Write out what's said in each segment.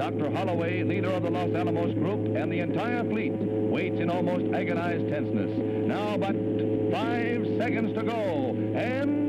Dr. Holloway, leader of the Los Alamos group, and the entire fleet waits in almost agonized tenseness. Now but five seconds to go, and...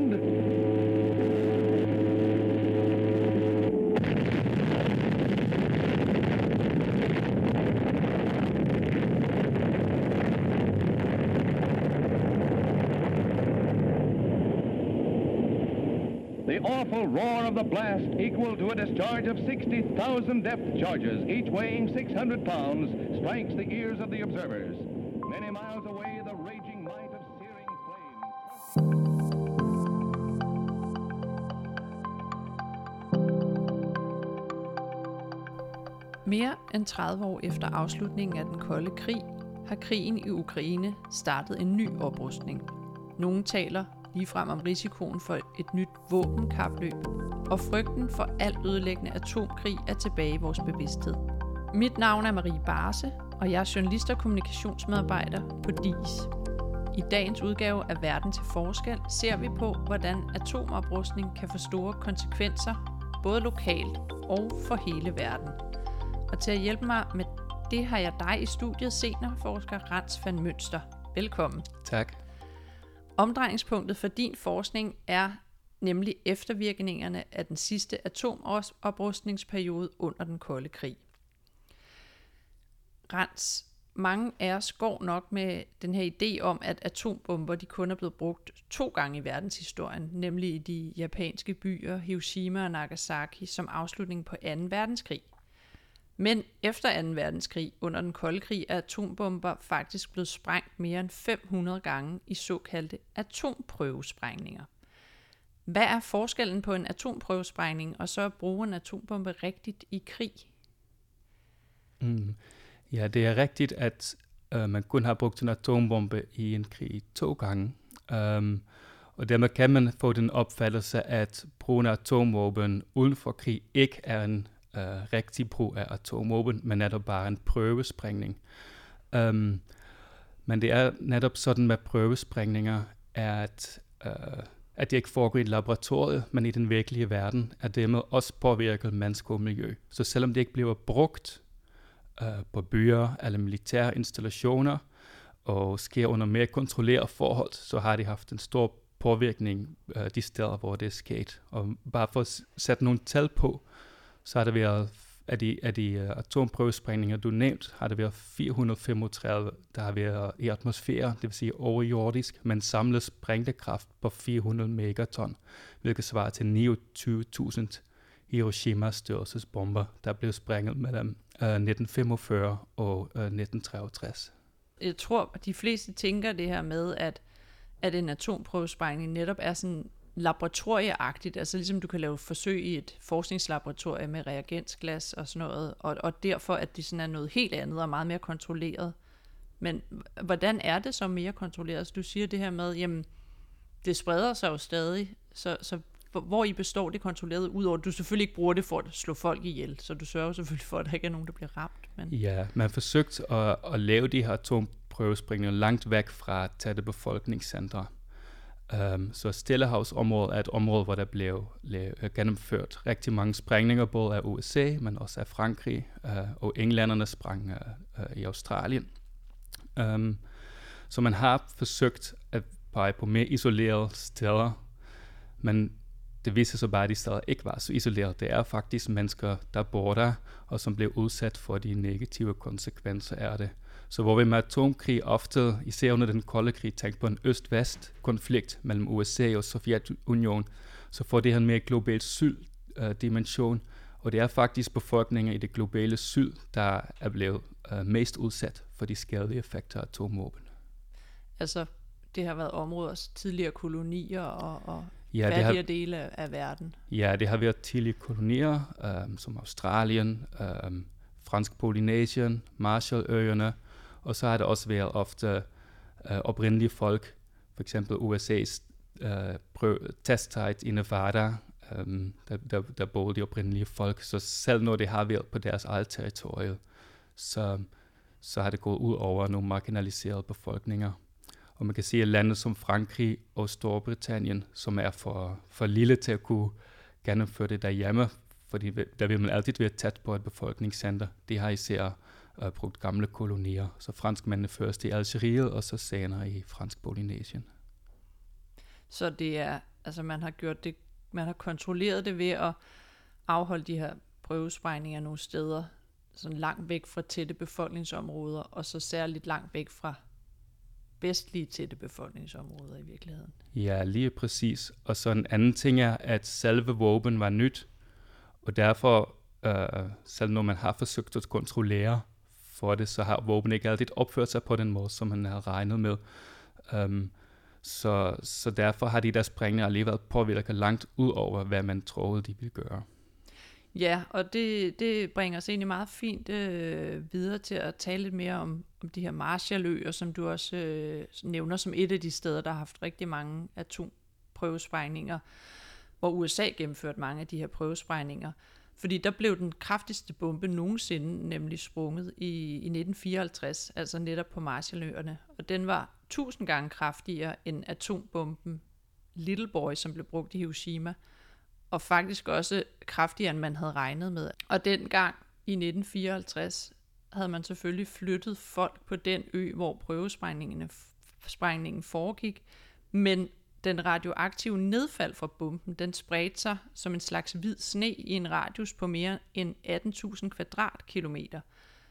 The awful roar of the blast, equal to a discharge of 60,000 depth charges, each weighing 600 pounds, strikes the ears of the observers. Many miles away, the raging might of searing flame. Mere end 30 år efter afslutningen af den kolde krig, har krigen i Ukraine startet en ny oprustning. Nogle taler ligefrem om risikoen for et nyt våbenkapløb, og frygten for al ødelæggende atomkrig er tilbage i vores bevidsthed. Mit navn er Marie Barse, og jeg er journalist og kommunikationsmedarbejder på DIS. I dagens udgave af Verden til Forskel ser vi på, hvordan atomoprustning kan få store konsekvenser, både lokalt og for hele verden. Og til at hjælpe mig med det har jeg dig i studiet, seniorforsker Rans van Mønster. Velkommen. Tak. Omdrejningspunktet for din forskning er nemlig eftervirkningerne af den sidste atomoprustningsperiode under den kolde krig. Rens, mange af os går nok med den her idé om, at atombomber de kun er blevet brugt to gange i verdenshistorien, nemlig i de japanske byer Hiroshima og Nagasaki som afslutning på 2. verdenskrig. Men efter 2. verdenskrig, under den kolde krig, er atombomber faktisk blevet sprængt mere end 500 gange i såkaldte atomprøvesprængninger. Hvad er forskellen på en atomprøvesprængning og så at bruge en atombombe rigtigt i krig? Mm. Ja, det er rigtigt, at øh, man kun har brugt en atombombe i en krig to gange. Um, og dermed kan man få den opfattelse, at brugen af atomvåben uden for krig ikke er en øh, rigtig brug af atomvåben, men netop bare en prøvesprængning. Um, men det er netop sådan med prøvesprængninger, at, øh, at det ikke foregår i et laboratorium, men i den virkelige verden, at det med også påvirker menneske og miljø. Så selvom det ikke bliver brugt øh, på byer eller militære installationer, og sker under mere kontrolleret forhold, så har det haft en stor påvirkning øh, de steder, hvor det er sket. Og bare for at sætte nogle tal på, så har det været, af de, af de øh, atomprøvesprængninger, du nævnt, har det været 435, der har været i atmosfære, det vil sige overjordisk, men samlet sprængtekraft på 400 megaton, hvilket svarer til 29.000 Hiroshima-størrelsesbomber, der blev sprænget mellem øh, uh, 1945 og øh, uh, 1963. Jeg tror, at de fleste tænker det her med, at, at en atomprøvesprængning netop er sådan laboratorieagtigt, altså ligesom du kan lave forsøg i et forskningslaboratorium med reagensglas og sådan noget, og, og derfor at det sådan er noget helt andet og meget mere kontrolleret. Men hvordan er det så mere kontrolleret? Altså, du siger det her med, jamen, det spreder sig jo stadig, så, så hvor I består det kontrolleret, udover at du selvfølgelig ikke bruger det for at slå folk ihjel, så du sørger selvfølgelig for, at der ikke er nogen, der bliver ramt. Men... Ja, man har forsøgt at, at lave de her atomprøvesprængninger langt væk fra tætte befolkningscentre. Um, så Stillehavsområdet er et område, hvor der blev, blev øh, gennemført rigtig mange sprængninger, både af USA, men også af Frankrig, uh, og englænderne sprang uh, uh, i Australien. Um, så man har forsøgt at pege på mere isolerede steder, men det viser sig bare, at de steder ikke var så isoleret. Det er faktisk mennesker, der bor der, og som blev udsat for de negative konsekvenser af det. Så hvor vi med atomkrig ofte, især under den kolde krig, tænker på en øst-vest-konflikt mellem USA og Sovjetunionen, så får det her en mere global syd-dimension, og det er faktisk befolkningen i det globale syd, der er blevet uh, mest udsat for de skadelige effekter af atomvåben. Altså, det har været områders tidligere kolonier og, og ja, fattigere har, dele af, verden. Ja, det har været tidligere kolonier, um, som Australien, um, Fransk Polynesien, Marshalløerne, og så har det også været ofte øh, oprindelige folk, for eksempel USA's øh, prøv, testsite i Nevada, um, øhm, der, der, der boede de oprindelige folk. Så selv når det har været på deres eget territorium, så, så har det gået ud over nogle marginaliserede befolkninger. Og man kan se, at lande som Frankrig og Storbritannien, som er for, for lille til at kunne gennemføre det derhjemme, fordi der vil man altid være tæt på et befolkningscenter. De har især uh, brugt gamle kolonier, så franskmændene først i Algeriet, og så senere i fransk Polynesien. Så det er, altså man har gjort det, man har kontrolleret det ved at afholde de her prøvesprængninger nogle steder, sådan langt væk fra tætte befolkningsområder, og så særligt langt væk fra vestlige tætte befolkningsområder i virkeligheden. Ja, lige præcis. Og så en anden ting er, at selve våben var nyt, og derfor, øh, selv når man har forsøgt at kontrollere for det, så har våben ikke altid opført sig på den måde, som han havde regnet med. Um, så, så derfor har de der sprængninger alligevel påvirket langt ud over, hvad man troede, de ville gøre. Ja, og det, det bringer os egentlig meget fint øh, videre til at tale lidt mere om, om de her Marshalløer, som du også øh, nævner som et af de steder, der har haft rigtig mange atomprøvesprængninger, hvor USA gennemførte mange af de her prøvesprængninger. Fordi der blev den kraftigste bombe nogensinde nemlig sprunget i, i 1954, altså netop på Marshalløerne. Og den var tusind gange kraftigere end atombomben Little Boy, som blev brugt i Hiroshima – og faktisk også kraftigere, end man havde regnet med. Og dengang i 1954 havde man selvfølgelig flyttet folk på den ø, hvor prøvesprængningen foregik, men den radioaktive nedfald fra bomben, den spredte sig som en slags hvid sne i en radius på mere end 18.000 kvadratkilometer.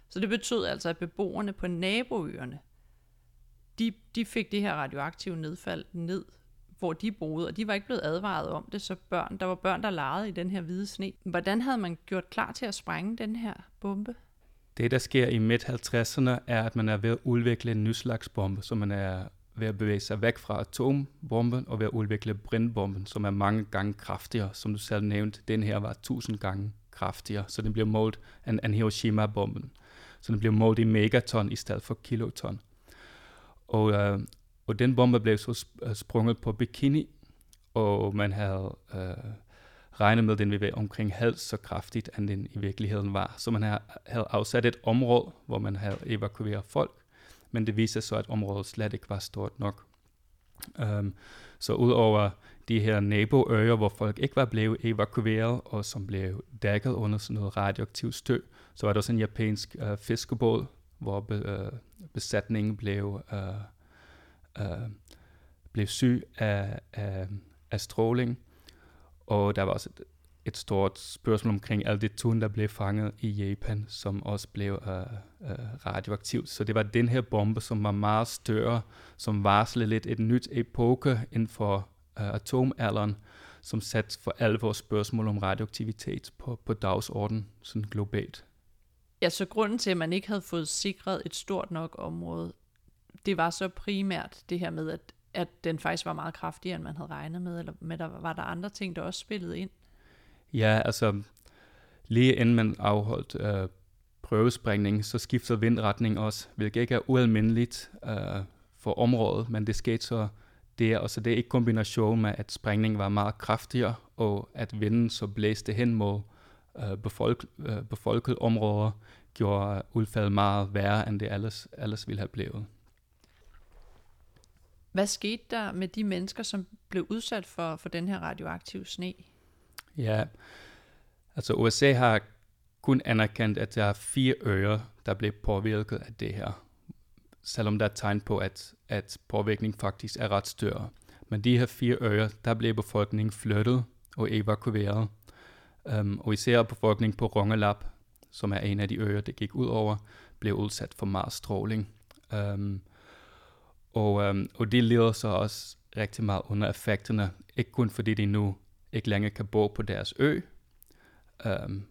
Så det betød altså, at beboerne på naboøerne, de, de fik det her radioaktive nedfald ned hvor de boede, og de var ikke blevet advaret om det, så børn, der var børn, der legede i den her hvide sne. Hvordan havde man gjort klar til at sprænge den her bombe? Det, der sker i midt-50'erne, er, at man er ved at udvikle en ny slags bombe, så man er ved at bevæge sig væk fra atombomben og ved at udvikle brintbomben, som er mange gange kraftigere. Som du selv nævnte, den her var tusind gange kraftigere, så den bliver målt en, en Hiroshima-bomben. Så den bliver målt i megaton i stedet for kiloton. Og, øh, og den bombe blev så øh, sprunget på Bikini, og man havde øh, regnet med, at den ville være omkring halvt så kraftigt, end den i virkeligheden var. Så man havde afsat et område, hvor man havde evakueret folk, men det viste sig, at området slet ikke var stort nok. Um, så udover de her naboøer, hvor folk ikke var blevet evakueret, og som blev dækket under sådan noget radioaktivt støv, så var der også en japansk uh, fiskebåd, hvor be, uh, besætningen blev uh, uh, blev syg af, af, af stråling. Og der var også et, et stort spørgsmål omkring alt det tun, der blev fanget i Japan, som også blev uh, uh, radioaktivt. Så det var den her bombe, som var meget større, som varslede lidt et nyt epoke inden for uh, atomalderen, som satte for alvor spørgsmål om radioaktivitet på, på dagsordenen sådan globalt. Ja, så grunden til, at man ikke havde fået sikret et stort nok område, det var så primært det her med, at, at den faktisk var meget kraftigere, end man havde regnet med, eller med der, var der andre ting, der også spillede ind? Ja, altså lige inden man afholdt øh, prøvesprængning, så skiftede vindretning også, hvilket ikke er ualmindeligt øh, for området, men det skete så der, og så det er ikke kombination med, at sprængningen var meget kraftigere, og at vinden så blæste hen mod øh, befolk, øh, befolket områder, gjorde øh, udfaldet meget værre, end det ellers, ellers ville have blevet. Hvad skete der med de mennesker, som blev udsat for, for den her radioaktive sne? Ja, altså USA har kun anerkendt, at der er fire øer, der blev påvirket af det her. Selvom der er tegn på, at, at påvirkningen faktisk er ret større. Men de her fire øer, der blev befolkningen flyttet og evakueret. Um, og især befolkningen på Rongelap, som er en af de øer, det gik ud over, blev udsat for meget stråling. Um, øhm, og, um, og de lider så også rigtig meget under effekterne, ikke kun fordi de nu ikke længere kan bo på deres ø, um,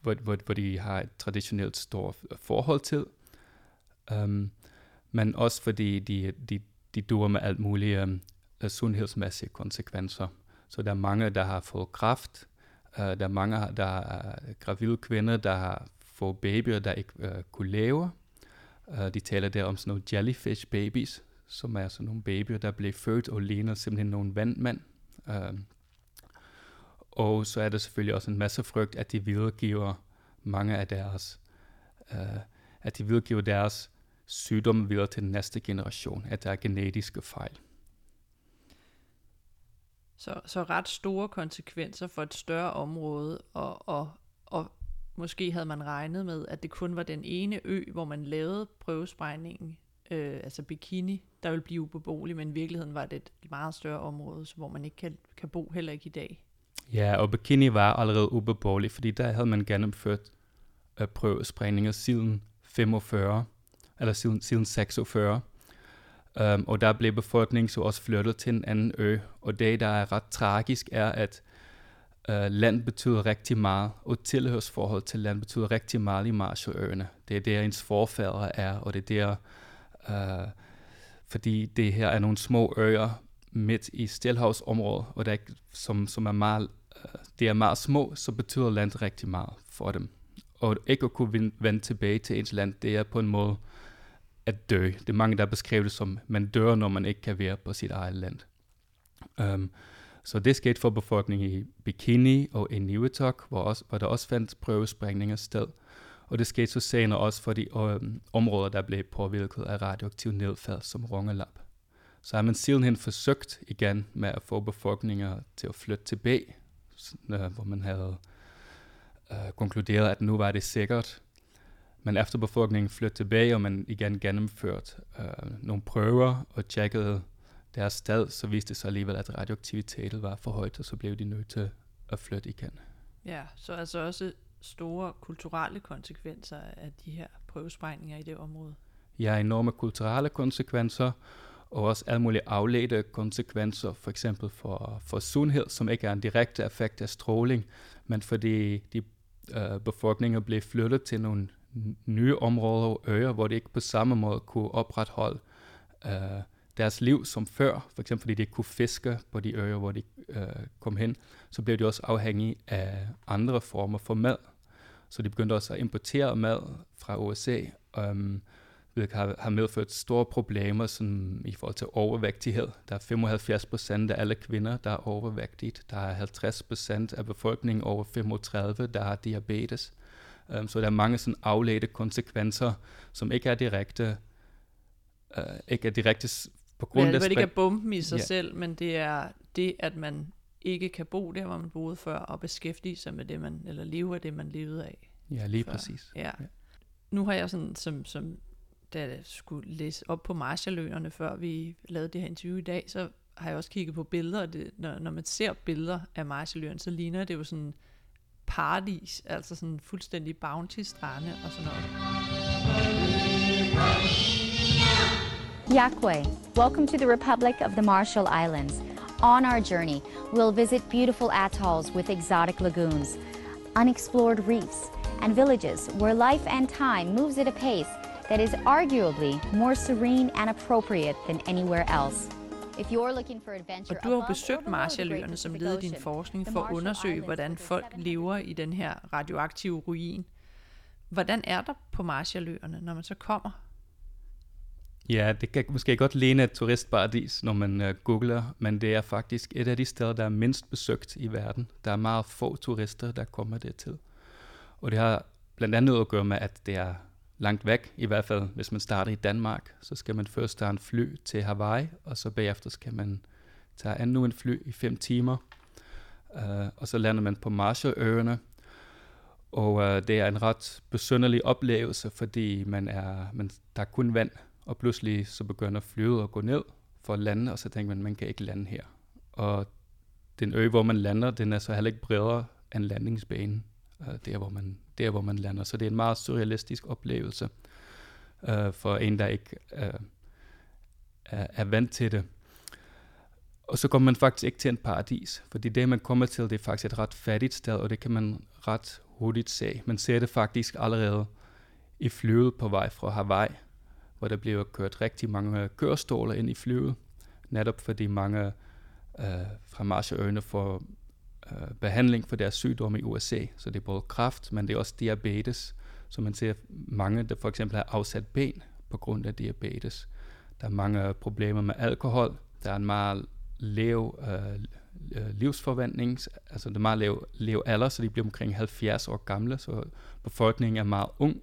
hvor, hvor, hvor de har et traditionelt stort forhold til, um, men også fordi de, de, de duer med alt mulige um, øhm, sundhedsmæssige konsekvenser. Så der er mange, der har fået kraft, uh, øh, der er mange, der er gravide kvinder, der har fået babyer, der ikke uh, kunne leve. Uh, de taler der om sådan nogle jellyfish babies, som er sådan nogle babyer, der bliver født og ligner simpelthen nogle vandmænd. Uh, og så er der selvfølgelig også en masse frygt, at de videregiver mange af deres, øh, at de videregiver deres sygdomme videre til den næste generation, at der er genetiske fejl. Så, så ret store konsekvenser for et større område, og, og, og måske havde man regnet med, at det kun var den ene ø, hvor man lavede prøvesprængningen, øh, altså Bikini, der ville blive ubeboelig, men i virkeligheden var det et meget større område, så hvor man ikke kan, kan bo heller ikke i dag. Ja, og Bikini var allerede ubeboelig, fordi der havde man gennemført øh, prøvesprængninger siden 45, eller siden, siden 46. Um, øhm, og der blev befolkningen så også flyttet til en anden ø. Og det, der er ret tragisk, er, at uh, land betyder rigtig meget, og tilhørsforhold til land betyder rigtig meget i Marshalløerne. Det er der, ens forfædre er, og det er der, uh, fordi det her er nogle små øer midt i Stilhavsområdet, og der, er, som, som er meget, de er meget små, så betyder land rigtig meget for dem. Og ikke at kunne vende tilbage til ens land, det er på en måde at dø. Det er mange, der beskriver det som, man dør, når man ikke kan være på sit eget land. Um, så det skete for befolkningen i Bikini og i Niuetok, hvor, også, hvor der også fandt prøvesprængninger sted. Og det skete så senere også for de um, områder, der blev påvirket af radioaktiv nedfald som Rongelap. Så har man sidenhen forsøgt igen med at få befolkninger til at flytte tilbage, uh, hvor man havde uh, konkluderet, at nu var det sikkert. Men efter befolkningen flyttede tilbage, og man igen gennemført uh, nogle prøver og tjekkede deres sted, så viste det sig alligevel, at radioaktiviteten var for højt, og så blev de nødt til at flytte igen. Ja, så altså også store kulturelle konsekvenser af de her prøvesprængninger i det område. Ja, enorme kulturelle konsekvenser, og også alle mulige afledte konsekvenser, for eksempel for, for sundhed, som ikke er en direkte effekt af stråling, men fordi de øh, befolkninger blev flyttet til nogle nye områder og øer, hvor de ikke på samme måde kunne opretholde øh, deres liv som før, for eksempel fordi de ikke kunne fiske på de øer, hvor de øh, kom hen, så blev de også afhængige af andre former for mad. Så de begyndte også at importere mad fra USA, øh, har, har medført store problemer sådan, i forhold til overvægtighed. Der er 75 procent af alle kvinder, der er overvægtige. Der er 50 procent af befolkningen over 35, der har diabetes. Um, så der er mange sådan afledte konsekvenser, som ikke er direkte, uh, ikke er direkte på grund ja, af... Det ikke er bomben i sig ja. selv, men det er det, at man ikke kan bo der, hvor man boede før, og beskæftige sig med det, man, eller leve af det, man levede af. Ja, lige før. præcis. Ja. ja. Nu har jeg sådan, som, som da jeg skulle læse op på Marshalløerne, før vi lavede det her interview i dag, så har jeg også kigget på billeder, og det, når, når man ser billeder af Marshalløerne, så ligner det jo sådan paradis, altså sådan fuldstændig bounty-strande og sådan noget. Yakwe, welcome to the Republic of the Marshall Islands. On our journey, we'll visit beautiful atolls with exotic lagoons, unexplored reefs, and villages where life and time moves at a pace that is arguably more serene and appropriate than anywhere else. If you're looking for adventure Og du har jo besøgt Marshalløerne som led i din forskning for at undersøge, hvordan folk lever i den her radioaktive ruin. Hvordan er der på Marshalløerne, når man så kommer? Ja, det kan måske godt ligne et turistparadis, når man uh, googler, men det er faktisk et af de steder, der er mindst besøgt i verden. Der er meget få turister, der kommer dertil. Og det har blandt andet at gøre med, at det er langt væk, i hvert fald hvis man starter i Danmark, så skal man først tage en fly til Hawaii, og så bagefter skal man tage endnu en fly i fem timer, uh, og så lander man på Marshalløerne, og uh, det er en ret besynderlig oplevelse, fordi man er, man, der er kun vand, og pludselig så begynder flyet at gå ned for at lande, og så tænker man, man kan ikke lande her. Og den ø, hvor man lander, den er så heller ikke bredere end landingsbanen, uh, der, hvor man, der hvor man lander. Så det er en meget surrealistisk oplevelse øh, for en, der ikke øh, er, er vant til det. Og så kommer man faktisk ikke til en paradis, fordi det, man kommer til, det er faktisk et ret fattigt sted, og det kan man ret hurtigt se. Man ser det faktisk allerede i flyet på vej fra Hawaii, hvor der bliver kørt rigtig mange kørestoler ind i flyet, netop fordi mange øh, fra Marshalløerne får øh, behandling for deres sygdomme i USA. Så det er både kræft, men det er også diabetes. Så man ser mange, der for eksempel har afsat ben på grund af diabetes. Der er mange problemer med alkohol. Der er en meget lav øh, øh livsforventning, altså det er meget lav, lav alder, så de bliver omkring 70 år gamle, så befolkningen er meget ung,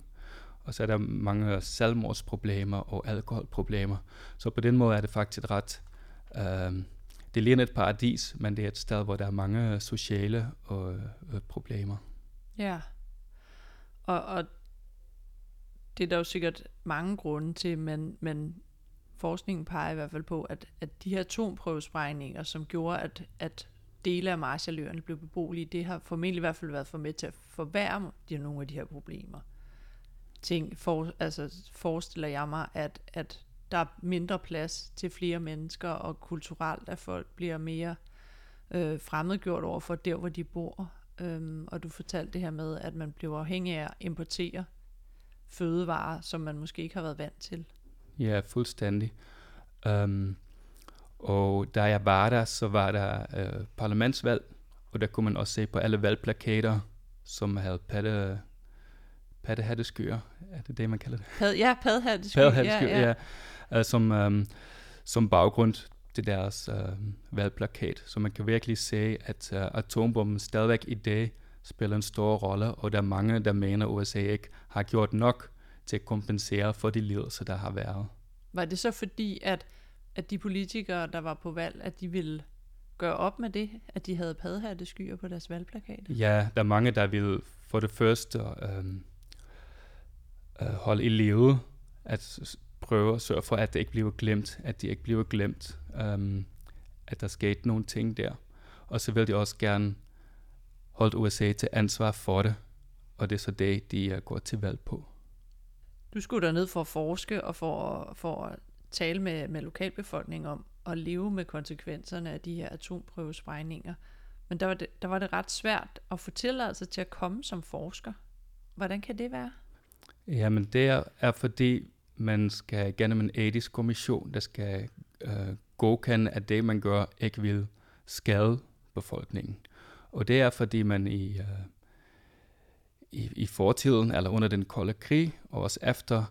og så er der mange selvmordsproblemer og alkoholproblemer. Så på den måde er det faktisk ret øh, det ligner et paradis, men det er et sted, hvor der er mange sociale og, øh, problemer. Ja. Og, og det er der jo sikkert mange grunde til, men, men forskningen peger i hvert fald på, at, at de her atomprøvesprængninger, som gjorde, at, at dele af Marshalløerne blev beboelige, det har formentlig i hvert fald været for med til at forværre de, nogle af de her problemer. Ting, for, altså forestiller jeg mig, at, at der er mindre plads til flere mennesker, og kulturelt at folk bliver mere øh, fremmedgjort over for der, hvor de bor. Øhm, og du fortalte det her med, at man bliver afhængig af at importere fødevarer, som man måske ikke har været vant til. Ja, fuldstændig. Um, og da jeg var der, så var der øh, parlamentsvalg, og der kunne man også se på alle valgplakater, som havde patte, pattehatteskyer. Er det det, man kalder det? Pad, ja, paddehatteskyer. Paddehatteskyer, ja. ja. ja. Uh, som, um, som baggrund til deres uh, valgplakat. Så man kan virkelig se, at uh, atombomben stadigvæk i dag spiller en stor rolle, og der er mange, der mener, at USA ikke har gjort nok til at kompensere for de lidelser, der har været. Var det så fordi, at, at de politikere, der var på valg, at de ville gøre op med det, at de havde padhatte skyer på deres valgplakater? Ja, der er mange, der vil for det første øh, øh, holde i live, at prøve at sørge for, at det ikke bliver glemt, at det ikke bliver glemt, øh, at der skete nogle ting der. Og så vil de også gerne holde USA til ansvar for det, og det er så det, de går til valg på. Du skulle ned for at forske og for, for at tale med, med lokalbefolkningen om at leve med konsekvenserne af de her atomprøvesprængninger. Men der var, det, der var det ret svært at få tilladelse til at komme som forsker. Hvordan kan det være? Jamen det er, fordi, man skal gennem en etisk kommission, der skal øh, godkende, at det, man gør, ikke vil skade befolkningen. Og det er, fordi man i, øh, i, i fortiden, eller under den kolde krig, og også efter,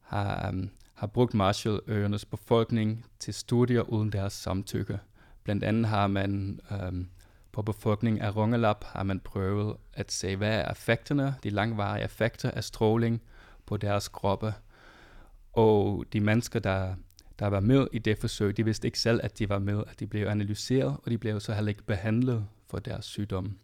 har, um, har brugt Marshalløernes befolkning til studier uden deres samtykke. Blandt andet har man um, på befolkningen af Rongelap har man prøvet at se, hvad er effekterne, de langvarige effekter af stråling på deres kroppe. Og de mennesker, der, der var med i det forsøg, de vidste ikke selv, at de var med, at de blev analyseret, og de blev så heller ikke behandlet for deres sygdom.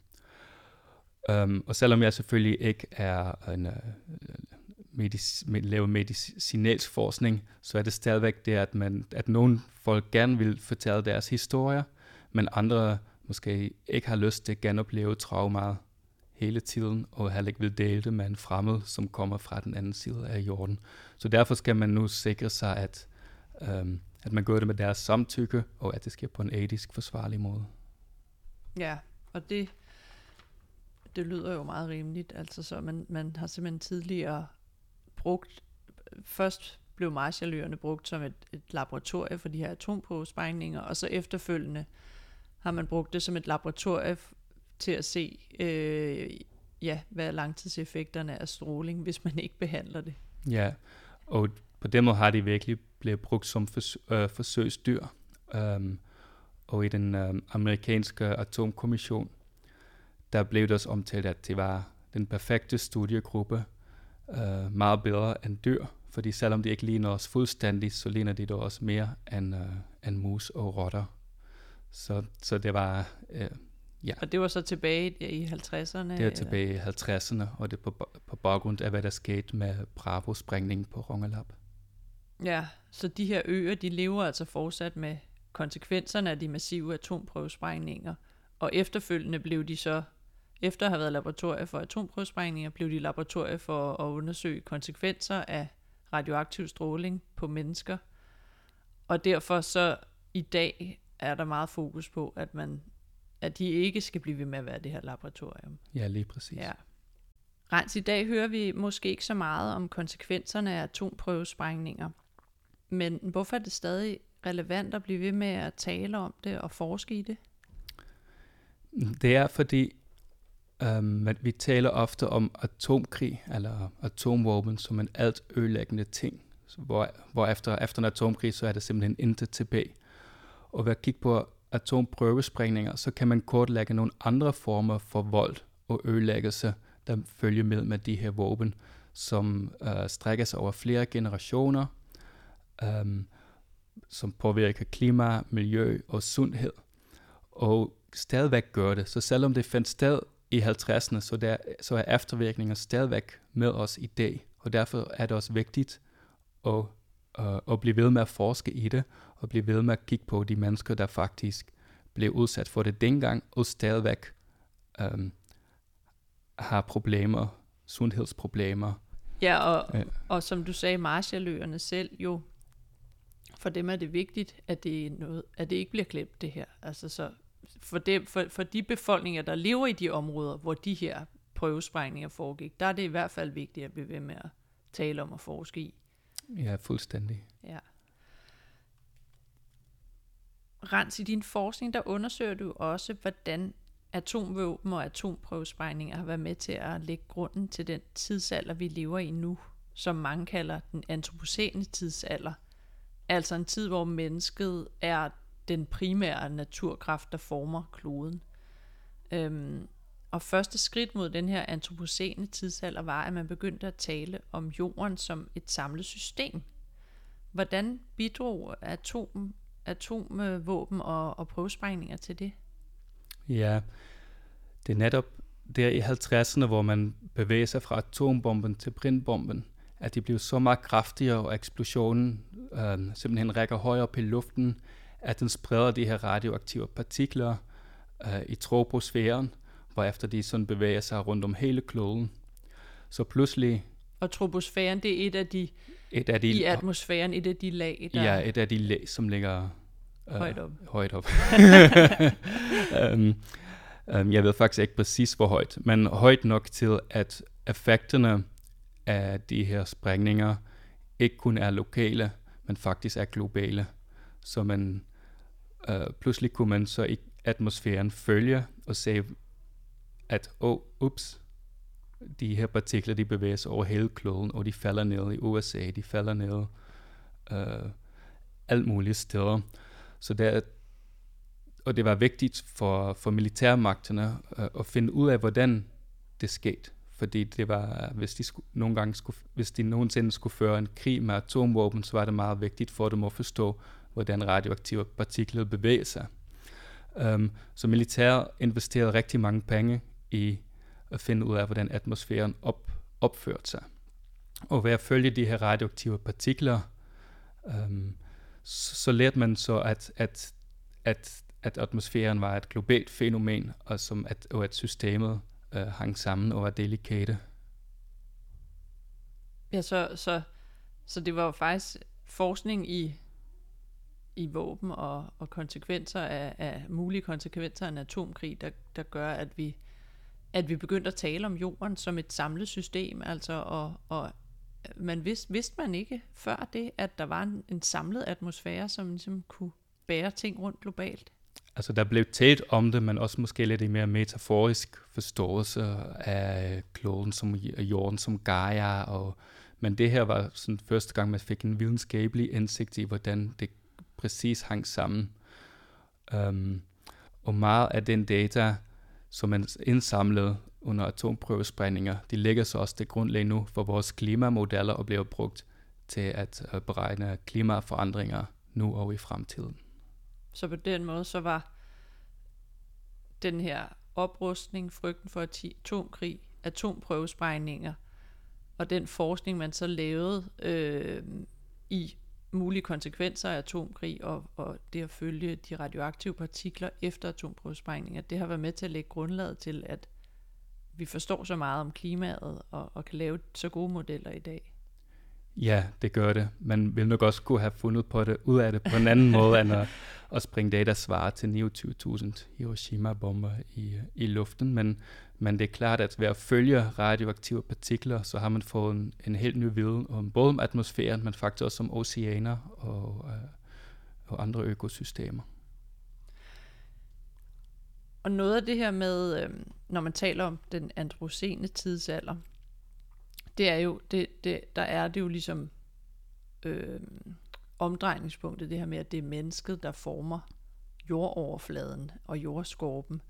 Um, og selvom jeg selvfølgelig ikke er en øh, uh, medic- med, laver medicinalsk forskning, så er det stadigvæk det, at, man, at nogle folk gerne vil fortælle deres historier, men andre måske ikke har lyst til at genopleve traumer hele tiden, og heller ikke vil dele det med en fremmed, som kommer fra den anden side af jorden. Så derfor skal man nu sikre sig, at, øhm, at man gør det med deres samtykke, og at det sker på en etisk forsvarlig måde. Ja, og det det lyder jo meget rimeligt. Altså så man, man har simpelthen tidligere brugt, først blev Marshalløerne brugt som et, et laboratorie for de her atomprøvesprængninger, og så efterfølgende har man brugt det som et laboratorie til at se, øh, ja, hvad er langtidseffekterne af stråling, hvis man ikke behandler det. Ja, og på den måde har de virkelig blevet brugt som forsø øh, forsøgsdyr. Um, og i den øh, amerikanske atomkommission, der blev det også omtalt, at det var den perfekte studiegruppe, øh, meget bedre end dyr, fordi selvom de ikke ligner os fuldstændig, så ligner de dog også mere end, øh, end mus og rotter. Så, så det var, øh, ja. Og det var så tilbage i 50'erne? Det var tilbage i 50'erne, og det på, på baggrund af, hvad der skete med Bravo-sprængningen på Rongelap. Ja, så de her øer, de lever altså fortsat med konsekvenserne af de massive atomprøvesprængninger, og efterfølgende blev de så efter at have været laboratorier for atomprøvesprængninger, blev de laboratorier for at undersøge konsekvenser af radioaktiv stråling på mennesker. Og derfor så i dag er der meget fokus på, at man at de ikke skal blive ved med at være det her laboratorium. Ja, lige præcis. Ja. Rens, i dag hører vi måske ikke så meget om konsekvenserne af atomprøvesprængninger. Men hvorfor er det stadig relevant at blive ved med at tale om det og forske i det? Det er fordi, Um, vi taler ofte om atomkrig eller atomvåben som en alt ødelæggende ting, hvor, hvor efter, efter en atomkrig, så er der simpelthen intet tilbage. Og ved at kigge på atomprøvesprængninger, så kan man kortlægge nogle andre former for vold og ødelæggelse, der følger med med de her våben, som øh, strækker sig over flere generationer, øh, som påvirker klima, miljø og sundhed – og stadigvæk gør det. Så selvom det fandt sted i 50'erne, så, der, så er eftervirkninger stadigvæk med os i dag. Og derfor er det også vigtigt at, uh, at blive ved med at forske i det, og blive ved med at kigge på de mennesker, der faktisk blev udsat for det dengang, og stadigvæk um, har problemer, sundhedsproblemer. Ja, og, ja. og som du sagde, Marshalløerne selv jo, for dem er det vigtigt, at det, er noget, at det ikke bliver glemt det her. Altså så for, det, for, for de befolkninger, der lever i de områder, hvor de her prøvesprængninger foregik, der er det i hvert fald vigtigt at blive ved med at tale om og forske i. Ja, fuldstændig. Ja. Rens, i din forskning, der undersøger du også, hvordan atomvåben og atomprøvesprængninger har været med til at lægge grunden til den tidsalder, vi lever i nu, som mange kalder den antropocene tidsalder. Altså en tid, hvor mennesket er den primære naturkraft, der former kloden. Øhm, og første skridt mod den her antropocene tidsalder var, at man begyndte at tale om jorden som et samlet system. Hvordan bidrog atom, atomvåben og, og prøvesprængninger til det? Ja, det er netop der i 50'erne, hvor man bevæger sig fra atombomben til brintbomben, at de blev så meget kraftigere, og eksplosionen øh, simpelthen rækker højere op i luften, at den spreder de her radioaktive partikler øh, i troposfæren, hvorefter de sådan bevæger sig rundt om hele kloden. Så pludselig... Og troposfæren, det er et af de, et af de i atmosfæren, et af de lag, der... Ja, et af de lag, som ligger øh, højt op. Højt op. um, um, jeg ved faktisk ikke præcis, hvor højt, men højt nok til, at effekterne af de her sprængninger ikke kun er lokale, men faktisk er globale. Så man uh, pludselig kunne man så i atmosfæren følge og se, at oh, ups, de her partikler, de bevæger sig over hele kloden, og de falder ned i USA, de falder ned øh, alt muligt steder. Så der, og det var vigtigt for, for militærmagterne øh, at finde ud af, hvordan det skete. Fordi det var, hvis de, skulle, nogle gange skulle, hvis de nogensinde skulle føre en krig med atomvåben, så var det meget vigtigt for dem at forstå, hvordan radioaktive partikler bevæger sig. Um, så militær investerede rigtig mange penge i at finde ud af, hvordan atmosfæren op, opførte sig. Og ved at følge de her radioaktive partikler, øhm, så, så lærte man så, at, at, at, at atmosfæren var et globalt fænomen, og, som at, og at systemet øh, hang sammen og var delikate. Ja, så, så, så det var jo faktisk forskning i i våben og, og konsekvenser af, af mulige konsekvenser af en atomkrig, der, der gør, at vi, at vi begyndte at tale om jorden som et samlet system, altså og, og man vidste, vidste man ikke før det, at der var en, en samlet atmosfære, som ligesom kunne bære ting rundt globalt? Altså der blev talt om det, men også måske lidt mere metaforisk forståelse af kloden som jorden som Gaia, og, men det her var sådan første gang, man fik en videnskabelig indsigt i, hvordan det præcis hang sammen. Um, og meget af den data, som man indsamlede under atomprøvesprængninger, de ligger så også det grundlag nu for vores klimamodeller og bliver brugt til at øh, beregne klimaforandringer nu og i fremtiden. Så på den måde, så var den her oprustning, frygten for atomkrig, atomprøvesprængninger, og den forskning, man så lavede øh, i mulige konsekvenser af atomkrig og, og det at følge de radioaktive partikler efter atomprøvesprængninger, det har været med til at lægge grundlaget til, at vi forstår så meget om klimaet og, og kan lave så gode modeller i dag. Ja, det gør det. Man vil nok også kunne have fundet på det, ud af det på en anden måde, end at, at springe der svarer til 29.000 Hiroshima-bomber i, i luften. Men, men det er klart, at ved at følge radioaktive partikler, så har man fået en, en helt ny viden om både om atmosfæren, men faktisk også om oceaner og, øh, og andre økosystemer. Og noget af det her med, øh, når man taler om den antropocene tidsalder, det er jo, det, det, der er det jo ligesom øh, omdrejningspunktet, det her med, at det er mennesket, der former jordoverfladen og jordskorpen.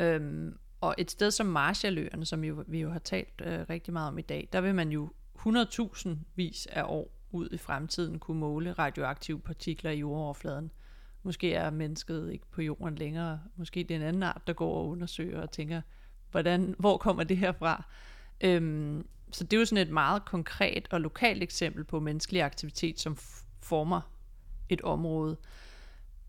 Øhm, og et sted som Marshalløerne, som jo, vi jo har talt øh, rigtig meget om i dag, der vil man jo 100.000 vis af år ud i fremtiden kunne måle radioaktive partikler i jordoverfladen. måske er mennesket ikke på jorden længere. Måske det er en anden art, der går og undersøger og tænker, hvordan, hvor kommer det her fra? Øhm, så det er jo sådan et meget konkret og lokalt eksempel på menneskelig aktivitet, som former et område.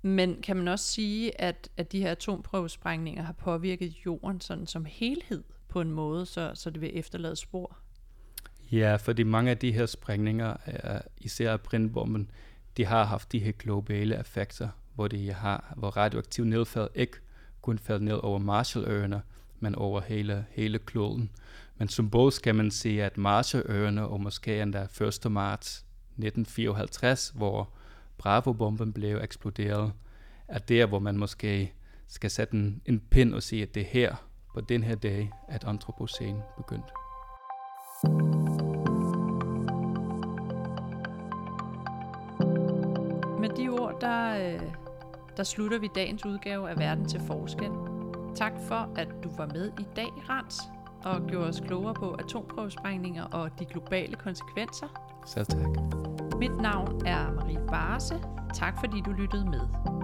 Men kan man også sige, at, at de her atomprøvesprængninger har påvirket jorden sådan som helhed på en måde, så, så det vil efterlade spor? Ja, fordi mange af de her sprængninger, især brindbomben, de har haft de her globale effekter, hvor, de har, hvor radioaktiv nedfald ikke kun faldt ned over Marshalløerne, men over hele, hele kloden. Men symbolsk kan man sige, at Marshalløerne og måske endda 1. marts 1954, hvor Bravo-bomben blev eksploderet, er der, hvor man måske skal sætte en, en pind og sige, at det er her, på den her dag, at antropocen begyndte. Med de ord, der, øh, der slutter vi dagens udgave af Verden til Forskel. Tak for, at du var med i dag, Rans, og gjorde os klogere på atomprøvesprængninger og de globale konsekvenser. Selv tak. Mit navn er Marie Barse. Tak fordi du lyttede med.